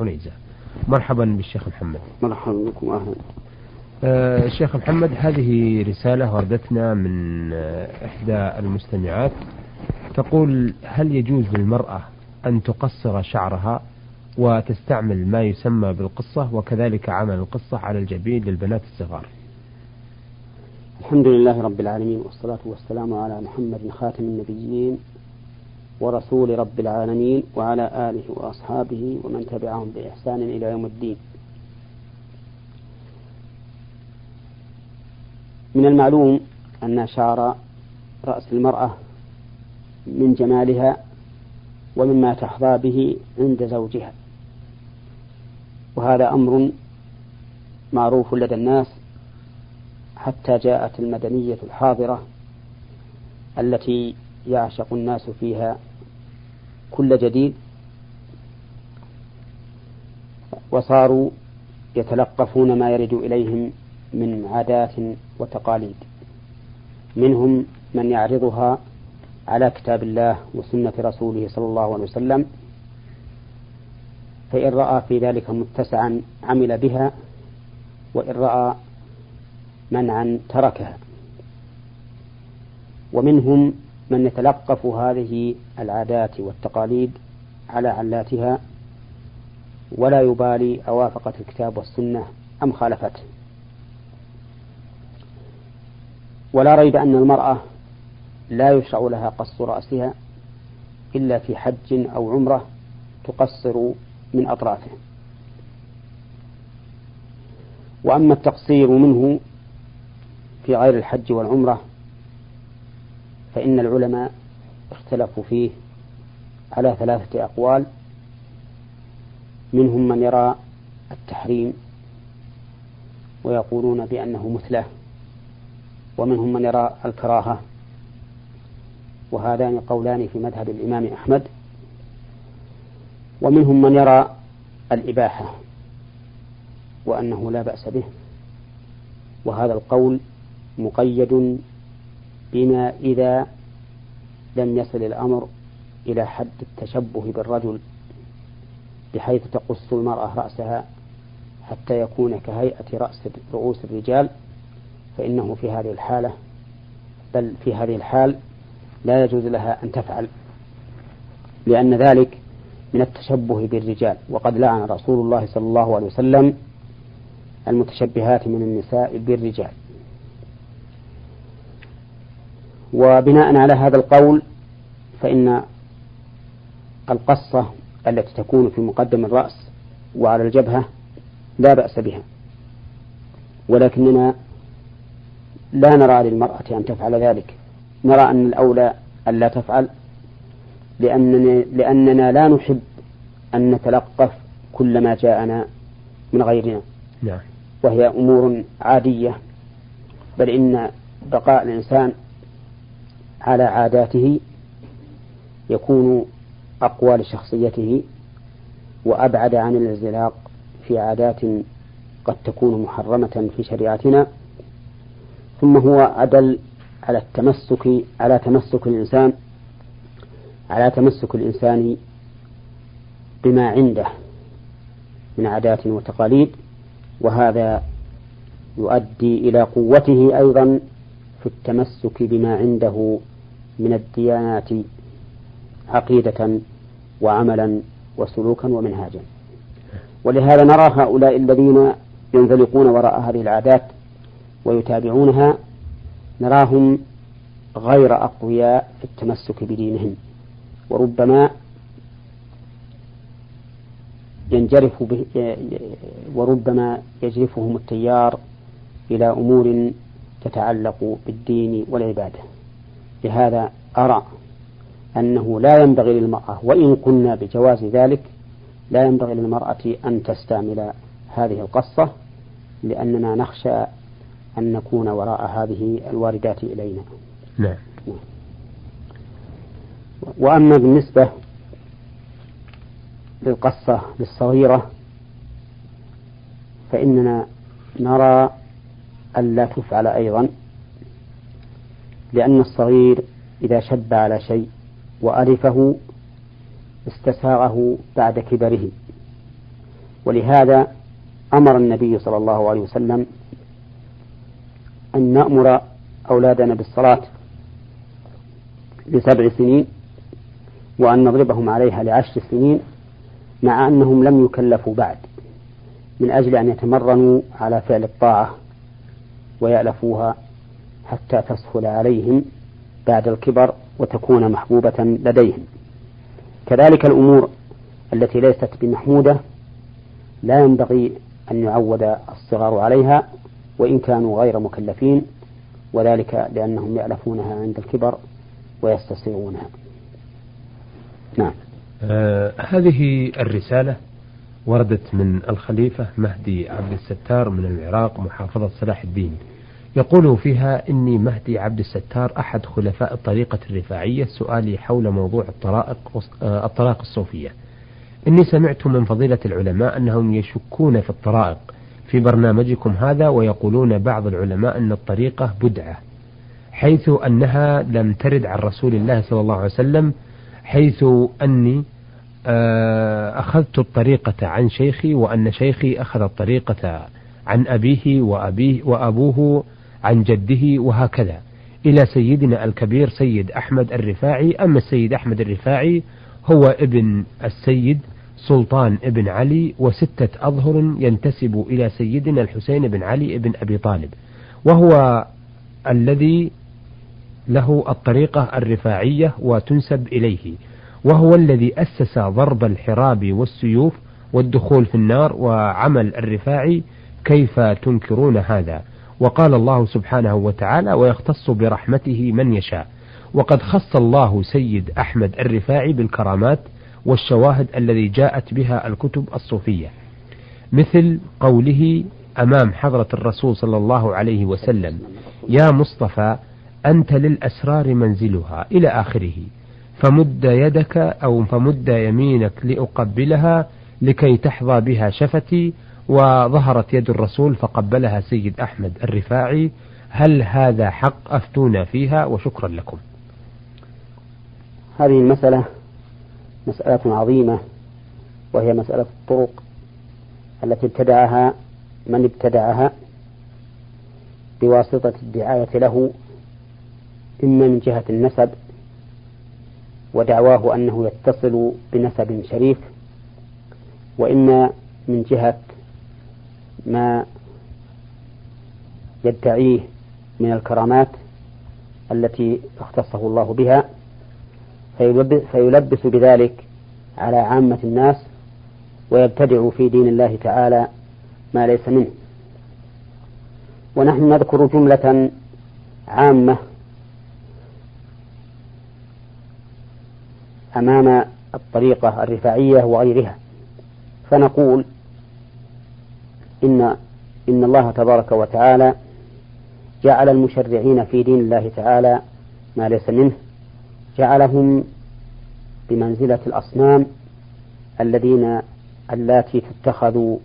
عنيزة. مرحبا بالشيخ محمد. مرحبا بكم أهلا. آه شيخ محمد هذه رسالة وردتنا من آه إحدى المستمعات. تقول هل يجوز للمرأة أن تقصر شعرها وتستعمل ما يسمى بالقصة وكذلك عمل القصة على الجبين للبنات الصغار؟ الحمد لله رب العالمين والصلاة والسلام على محمد خاتم النبيين ورسول رب العالمين وعلى آله وأصحابه ومن تبعهم بإحسان إلى يوم الدين. من المعلوم أن شعر رأس المرأة من جمالها ومما تحظى به عند زوجها. وهذا أمر معروف لدى الناس حتى جاءت المدنية الحاضرة التي يعشق الناس فيها كل جديد وصاروا يتلقفون ما يرد إليهم من عادات وتقاليد. منهم من يعرضها على كتاب الله وسنة رسوله صلى الله عليه وسلم فإن رأى في ذلك متسعا عمل بها وإن رأى منعا تركها. ومنهم من يتلقف هذه العادات والتقاليد على علاتها ولا يبالي أوافقت الكتاب والسنة أم خالفته ولا ريب أن المرأة لا يشرع لها قص رأسها إلا في حج أو عمرة تقصر من أطرافه. وأما التقصير منه في غير الحج والعمرة فإن العلماء اختلفوا فيه على ثلاثة أقوال. منهم من يرى التحريم ويقولون بأنه مثله ومنهم من يرى الكراهة وهذان قولان في مذهب الإمام أحمد. ومنهم من يرى الإباحة وأنه لا بأس به وهذا القول مقيد بما إذا لم يصل الأمر إلى حد التشبه بالرجل بحيث تقص المرأة رأسها حتى يكون كهيئة رأس رؤوس الرجال فإنه في هذه الحالة بل في هذه الحال لا يجوز لها أن تفعل لأن ذلك من التشبه بالرجال. وقد لعن رسول الله صلى الله عليه وسلم المتشبهات من النساء بالرجال. وبناء على هذا القول فإن القصة التي تكون في مقدم الرأس وعلى الجبهة لا بأس بها. ولكننا لا نرى للمرأة أن تفعل ذلك. نرى أن الأولى أن لا تفعل لأننا, لأننا لا نحب أن نتلقف كل ما جاءنا من غيرنا. نعم. وهي أمور عادية بل إن بقاء الإنسان على عاداته يكون أقوى لشخصيته وأبعد عن الانزلاق في عادات قد تكون محرمة في شريعتنا. ثم هو أدل على التمسك على تمسك الإنسان على تمسك الإنسان بما عنده من عادات وتقاليد وهذا يؤدي إلى قوته أيضا في التمسك بما عنده من الديانات عقيدة وعملا وسلوكا ومنهاجا. ولهذا نرى هؤلاء الذين ينزلقون وراء هذه العادات ويتابعونها نراهم غير أقوياء في التمسك بدينهم. وربما ينجرف به وربما يجرفهم التيار إلى أمور تتعلق بالدين والعبادة. لهذا أرى أنه لا ينبغي للمرأة وإن قلنا بجواز ذلك لا ينبغي للمرأة أن تستعمل هذه القصة لأننا نخشى أن نكون وراء هذه الواردات إلينا. نعم. وأما بالنسبة للقصة للصغيرة فإننا نرى ألا تفعل أيضا. لأن الصغير إذا شب على شيء وألفه استساغه بعد كبره. ولهذا أمر النبي صلى الله عليه وسلم أن نأمر أولادنا بالصلاة لسبع سنين وأن نضربهم عليها لعشر سنين مع أنهم لم يكلفوا بعد من أجل أن يتمرنوا على فعل الطاعة ويألفوها حتى تسهل عليهم بعد الكبر وتكون محبوبة لديهم. كذلك الأمور التي ليست بمحمودة لا ينبغي أن يعود الصغار عليها وإن كانوا غير مكلفين وذلك لأنهم يألفونها عند الكبر ويستصيغونها نعم. آه هذه الرسالة وردت من الخليفة مهدي عبد الستار من العراق محافظة صلاح الدين. يقول فيها إني مهدي عبد الستار أحد خلفاء الطريقة الرفاعية سؤالي حول موضوع الطرائق آه، الطرائق الصوفية. إني سمعت من فضيلة العلماء أنهم يشكون في الطرائق في برنامجكم هذا ويقولون بعض العلماء أن الطريقة بدعة حيث أنها لم ترد عن رسول الله صلى الله عليه وسلم حيث أني آه، أخذت الطريقة عن شيخي وأن شيخي أخذ الطريقة عن أبيه وأبيه وأبوه عن جده وهكذا. إلى سيدنا الكبير سيد أحمد الرفاعي. أما السيد أحمد الرفاعي هو ابن السيد سلطان ابن علي وستة أظهر ينتسب إلى سيدنا الحسين بن علي بن أبي طالب وهو الذي له الطريقة الرفاعية وتنسب إليه وهو الذي أسس ضرب الحراب والسيوف والدخول في النار وعمل الرفاعي كيف تنكرون هذا. وقال الله سبحانه وتعالى ويختص برحمته من يشاء. وقد خص الله سيد أحمد الرفاعي بالكرامات والشواهد الذي جاءت بها الكتب الصوفية. مثل قوله أمام حضرة الرسول صلى الله عليه وسلم يا مصطفى أنت للأسرار منزلها إلى آخره فمد يدك أو فمد يمينك لأقبلها لكي تحظى بها شفتي وظهرت يد الرسول فقبلها سيد أحمد الرفاعي. هل هذا حق أفتونا فيها؟ وشكرا لكم. هذه المسألة مسألة عظيمة وهي مسألة الطرق التي ابتدعها من ابتدعها بواسطة الدعاية له إما من جهة النسب ودعواه أنه يتصل بنسب شريف وإما من جهة ما يدعيه من الكرامات التي اختصه الله بها فيلبس بذلك على عامة الناس ويبتدع في دين الله تعالى ما ليس منه. ونحن نذكر جملة عامة أمام الطريقة الرفاعية وغيرها فنقول إن إن الله تبارك وتعالى جعل المشرعين في دين الله تعالى ما ليس منه جعلهم بمنزلة الأصنام الذين اللاتي تتخذوا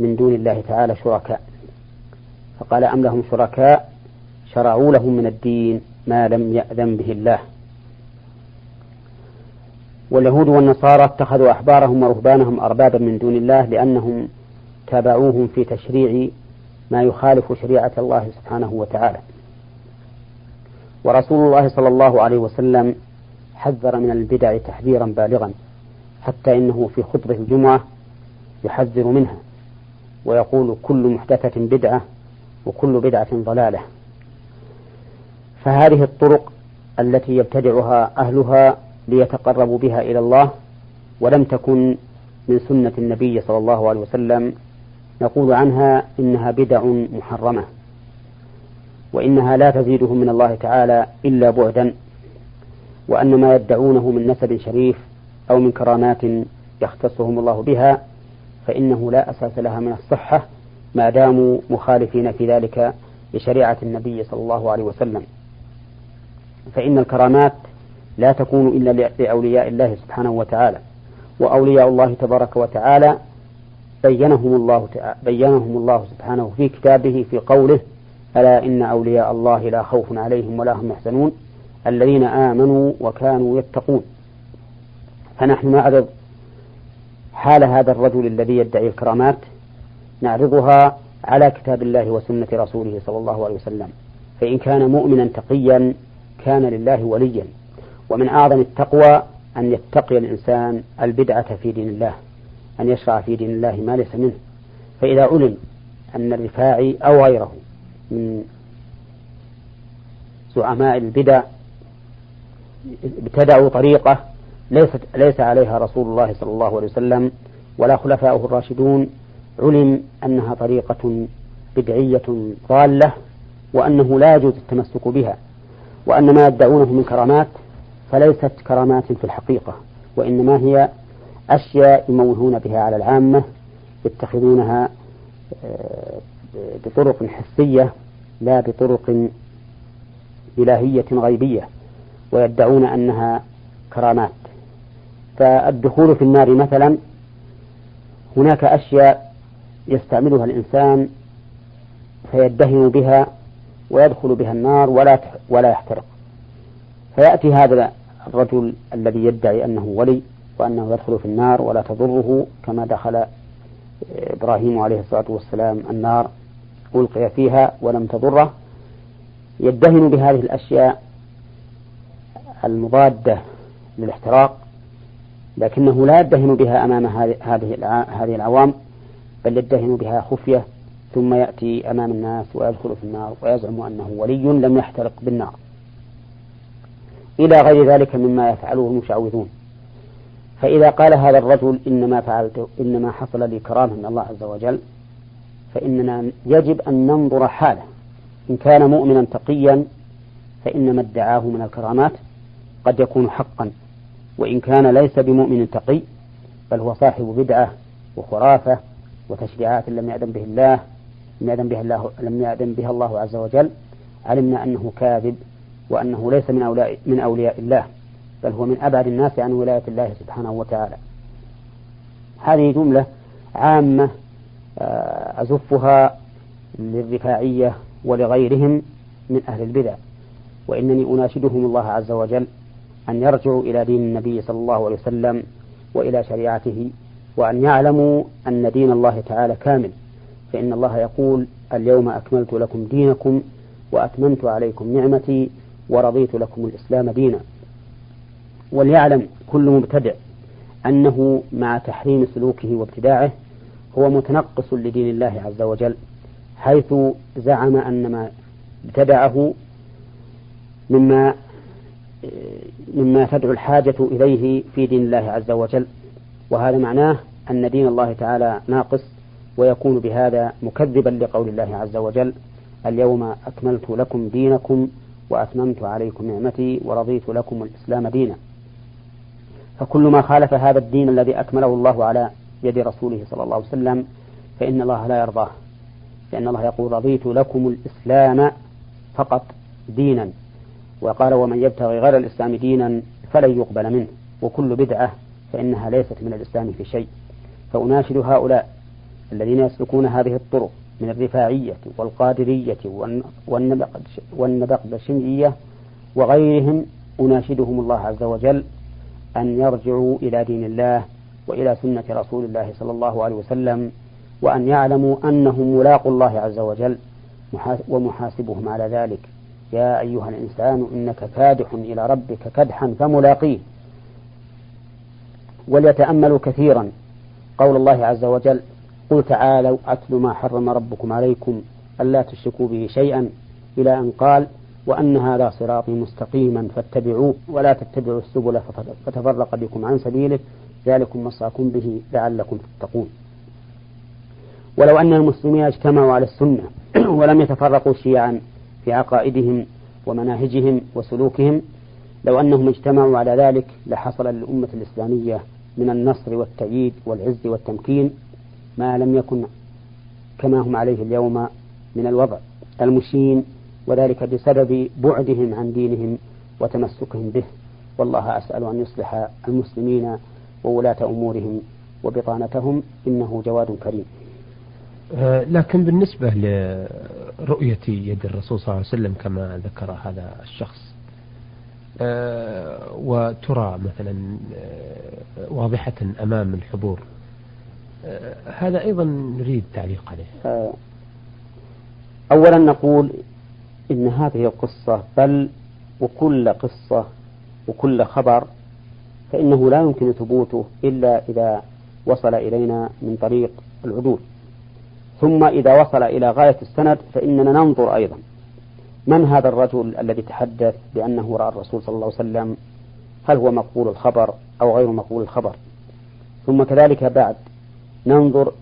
من دون الله تعالى شركاء. فقال أم لهم شركاء؟ شرعوا لهم من الدين ما لم يأذن به الله. واليهود والنصارى اتخذوا أحبارهم ورهبانهم أربابا من دون الله لأنهم تابعوهم في تشريع ما يخالف شريعة الله سبحانه وتعالى. ورسول الله صلى الله عليه وسلم حذر من البدع تحذيرا بالغا حتى إنه في خطبة الجمعة يحذر منها ويقول كل محدثة بدعة وكل بدعة ضلالة. فهذه الطرق التي يبتدعها أهلها ليتقربوا بها إلى الله ولم تكن من سنة النبي صلى الله عليه وسلم نقول عنها إنها بدع محرمة وإنها لا تزيدهم من الله تعالى إلا بعدا وأن ما يدعونه من نسب شريف أو من كرامات يختصهم الله بها فإنه لا أساس لها من الصحة ما داموا مخالفين في ذلك لشريعة النبي صلى الله عليه وسلم. فإن الكرامات لا تكون إلا لأولياء الله سبحانه وتعالى وأولياء الله تبارك وتعالى بينهم الله بينهم الله سبحانه في كتابه في قوله ألا إن أولياء الله لا خوف عليهم ولا هم يحزنون الذين آمنوا وكانوا يتقون. فنحن نعرض حال هذا الرجل الذي يدعي الكرامات نعرضها على كتاب الله وسنة رسوله صلى الله عليه وسلم. فإن كان مؤمنا تقيا كان لله وليا. ومن أعظم التقوى أن يتقي الإنسان البدعة في دين الله. أن يشرع في دين الله ما ليس منه. فإذا علم أن الرفاعي أو غيره من زعماء البدع ابتدعوا طريقة ليست ليس عليها رسول الله صلى الله عليه وسلم ولا خلفاؤه الراشدون علم أنها طريقة بدعية ضالة وأنه لا يجوز التمسك بها وأن ما يدعونه من كرامات فليست كرامات في الحقيقة وإنما هي أشياء يموهون بها على العامة يتخذونها آه، بطرق حسية لا بطرق إلهية غيبية ويدعون أنها كرامات. فالدخول في النار مثلا هناك أشياء يستعملها الإنسان فيدهن بها ويدخل بها النار ولا ولا يحترق. فيأتي هذا الرجل الذي يدعي أنه ولي وأنه يدخل في النار ولا تضره كما دخل إبراهيم عليه الصلاة والسلام النار ألقي فيها ولم تضره. يدهن بهذه الأشياء المضادة للاحتراق لكنه لا يدهن بها أمام هذه هذه العوام بل يدهن بها خفية ثم يأتي أمام الناس ويدخل في النار ويزعم أنه ولي لم يحترق بالنار. إلى غير ذلك مما يفعله المشعوذون. فإذا قال هذا الرجل إنما فعلت إنما حصل لي كرامة من الله عز وجل فإننا يجب أن ننظر حاله. إن كان مؤمنا تقيا فإن ما ادعاه من الكرامات قد يكون حقا وإن كان ليس بمؤمن تقي بل هو صاحب بدعة وخرافة وتشريعات لم يأذن به الله لم يأذن بها الله لم يأذن بها الله عز وجل علمنا أنه كاذب وأنه ليس من أولياء من أولياء الله. بل هو من أبعد الناس عن ولاية الله سبحانه وتعالى. هذه جملة عامة آه، أزفها للرفاعية ولغيرهم من أهل البدع. وإنني أناشدهم الله عز وجل أن يرجعوا إلى دين النبي صلى الله عليه وسلم وإلى شريعته وأن يعلموا أن دين الله تعالى كامل. فإن الله يقول اليوم أكملت لكم دينكم وأتممت عليكم نعمتي ورضيت لكم الإسلام دينا. وليعلم كل مبتدع أنه مع تحريم سلوكه وابتداعه هو متنقص لدين الله عز وجل حيث زعم أن ما ابتدعه مما مما تدعو الحاجة إليه في دين الله عز وجل. وهذا معناه أن دين الله تعالى ناقص ويكون بهذا مكذبا لقول الله عز وجل اليوم أكملت لكم دينكم وأتممت عليكم نعمتي ورضيت لكم الإسلام دينا. فكل ما خالف هذا الدين الذي أكمله الله على يد رسوله صلى الله عليه وسلم فإن الله لا يرضاه لأن الله يقول رضيت لكم الإسلام فقط دينا وقال ومن يبتغي غير الإسلام دينا فلن يقبل منه وكل بدعة فإنها ليست من الإسلام في شيء فأناشد هؤلاء الذين يسلكون هذه الطرق من الرفاعية والقادرية والنبقدشنية وغيرهم أناشدهم الله عز وجل أن يرجعوا إلى دين الله وإلى سنة رسول الله صلى الله عليه وسلم وأن يعلموا أنهم ملاقوا الله عز وجل ومحاسبهم على ذلك. يا أيها الإنسان إنك كادح إلى ربك كدحا فملاقيه. وليتأملوا كثيرا. قول الله عز وجل قل تعالوا أتل ما حرم ربكم عليكم ألا تشركوا به شيئا. إلى أن قال وأن هذا صراطي مستقيما فاتبعوه ولا تتبعوا السبل فتفرق بكم عن سبيله. ذلكم وصاكم به لعلكم تتقون. ولو أن المسلمين اجتمعوا على السنة ولم يتفرقوا شيعا في عقائدهم ومناهجهم وسلوكهم لو أنهم اجتمعوا على ذلك لحصل للأمة الإسلامية من النصر والتأييد والعز والتمكين ما لم يكن كما هم عليه اليوم من الوضع. المشين وذلك بسبب بعدهم عن دينهم وتمسكهم به. والله أسأل أن يصلح المسلمين وولاة أمورهم وبطانتهم إنه جواد كريم. آه، لكن بالنسبة لرؤية يد الرسول صلى الله عليه وسلم كما ذكر هذا الشخص آه، وترى مثلا آه، واضحة أمام الحضور هذا أيضا نريد تعليق عليه. أولا نقول إن هذه القصة بل وكل قصة وكل خبر فإنه لا يمكن ثبوته إلا إذا وصل إلينا من طريق العدول. ثم إذا وصل إلى غاية السند فإننا ننظر أيضا من هذا الرجل الذي تحدث بأنه رأى الرسول صلى الله عليه وسلم هل هو مقبول الخبر أو غير مقبول الخبر؟ ثم كذلك بعد ننظر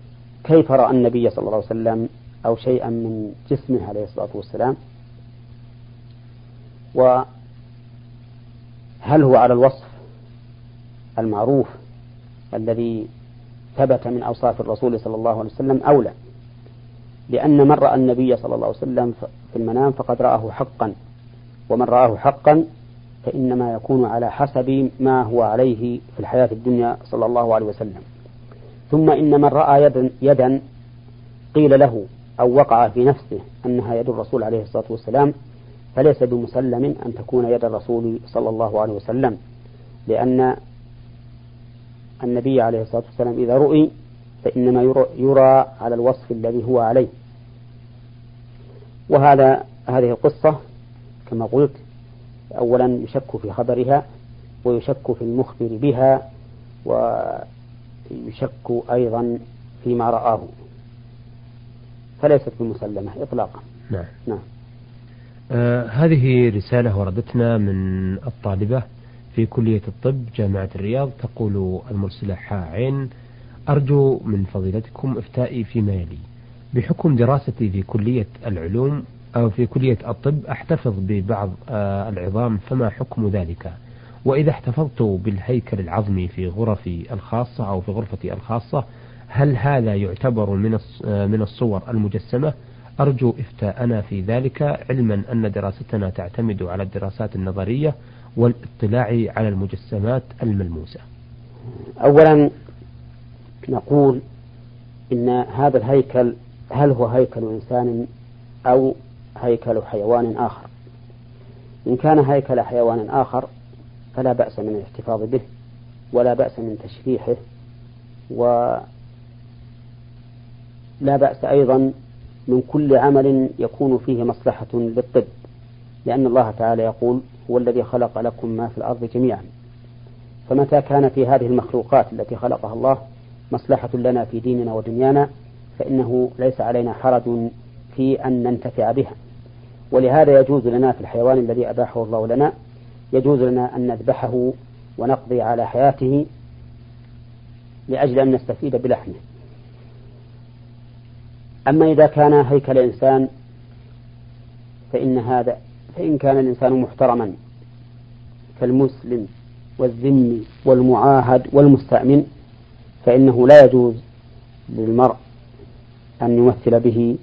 كيف رأى النبي صلى الله عليه وسلم أو شيئا من جسمه عليه الصلاة والسلام وهل هو على الوصف المعروف الذي ثبت من أوصاف الرسول صلى الله عليه وسلم أو لا؟ لأن من رأى النبي صلى الله عليه وسلم في المنام فقد رآه حقا ومن رآه حقا فإنما يكون على حسب ما هو عليه في الحياة الدنيا صلى الله عليه وسلم. ثم إن من رأى يدا, يدا قيل له أو وقع في نفسه أنها يد الرسول عليه الصلاة والسلام فليس بمسلم أن تكون يد الرسول صلى الله عليه وسلم لأن النبي عليه الصلاة والسلام إذا رؤي فإنما يرى على الوصف الذي هو عليه. وهذا هذه القصة كما قلت أولا يشك في خبرها ويشك في المخبر بها ويشك أيضا فيما رآه. فليست بمسلمة إطلاقا. نعم, نعم. آه هذه رسالة وردتنا من الطالبة في كلية الطب جامعة الرياض. تقول المرسلة عين أرجو من فضيلتكم إفتائي فيما يلي. بحكم دراستي في كلية العلوم أو في كلية الطب أحتفظ ببعض آه العظام فما حكم ذلك؟ وإذا احتفظت بالهيكل العظمي في غرفي الخاصة أو في غرفتي الخاصة هل هذا يعتبر من آه، من الصور المجسمة؟ أرجو إفتاءنا في ذلك علما أن دراستنا تعتمد على الدراسات النظرية والاطلاع على المجسمات الملموسة. أولا نقول إن هذا الهيكل هل هو هيكل إنسان أو هيكل حيوان آخر؟ إن كان هيكل حيوان آخر فلا بأس من الاحتفاظ به ولا بأس من تشريحه ولا بأس أيضا من كل عمل يكون فيه مصلحة للطب لأن الله تعالى يقول هو الذي خلق لكم ما في الأرض جميعا. فمتى كان في هذه المخلوقات التي خلقها الله مصلحة لنا في ديننا ودنيانا فإنه ليس علينا حرج في أن ننتفع بها. ولهذا يجوز لنا في الحيوان الذي أباحه الله لنا يجوز لنا أن نذبحه ونقضي على حياته لأجل أن نستفيد بلحمه. أما إذا كان هيكل إنسان فإن هذا فإن كان الإنسان محترما كالمسلم والذمي والمعاهد والمستأمن فإنه لا يجوز للمرء أن يمثل به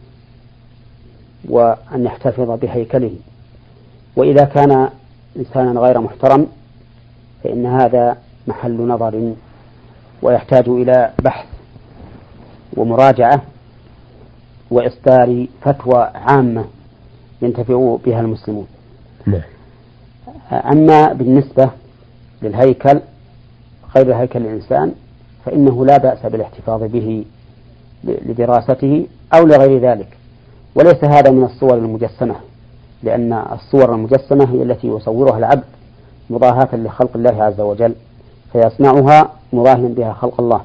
وأن يحتفظ بهيكله. وإذا كان إنسانا غير محترم فإن هذا محل نظر ويحتاج إلى بحث ومراجعة وإصدار فتوى عامة ينتفع بها المسلمون. نعم. أما بالنسبة للهيكل غير هيكل الإنسان فإنه لا بأس بالاحتفاظ به لدراسته أو لغير ذلك. وليس هذا من الصور المجسمة لأن الصور المجسمة هي التي يصورها العبد مضاهاة لخلق الله عز وجل فيصنعها مضاهيا بها خلق الله.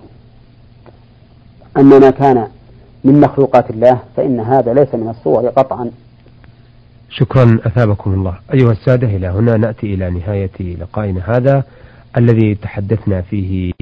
أما ما كان من مخلوقات الله فإن هذا ليس من الصور قطعا. شكرا أثابكم الله. أيها السادة إلى هنا نأتي إلى نهاية لقائنا هذا الذي تحدثنا فيه.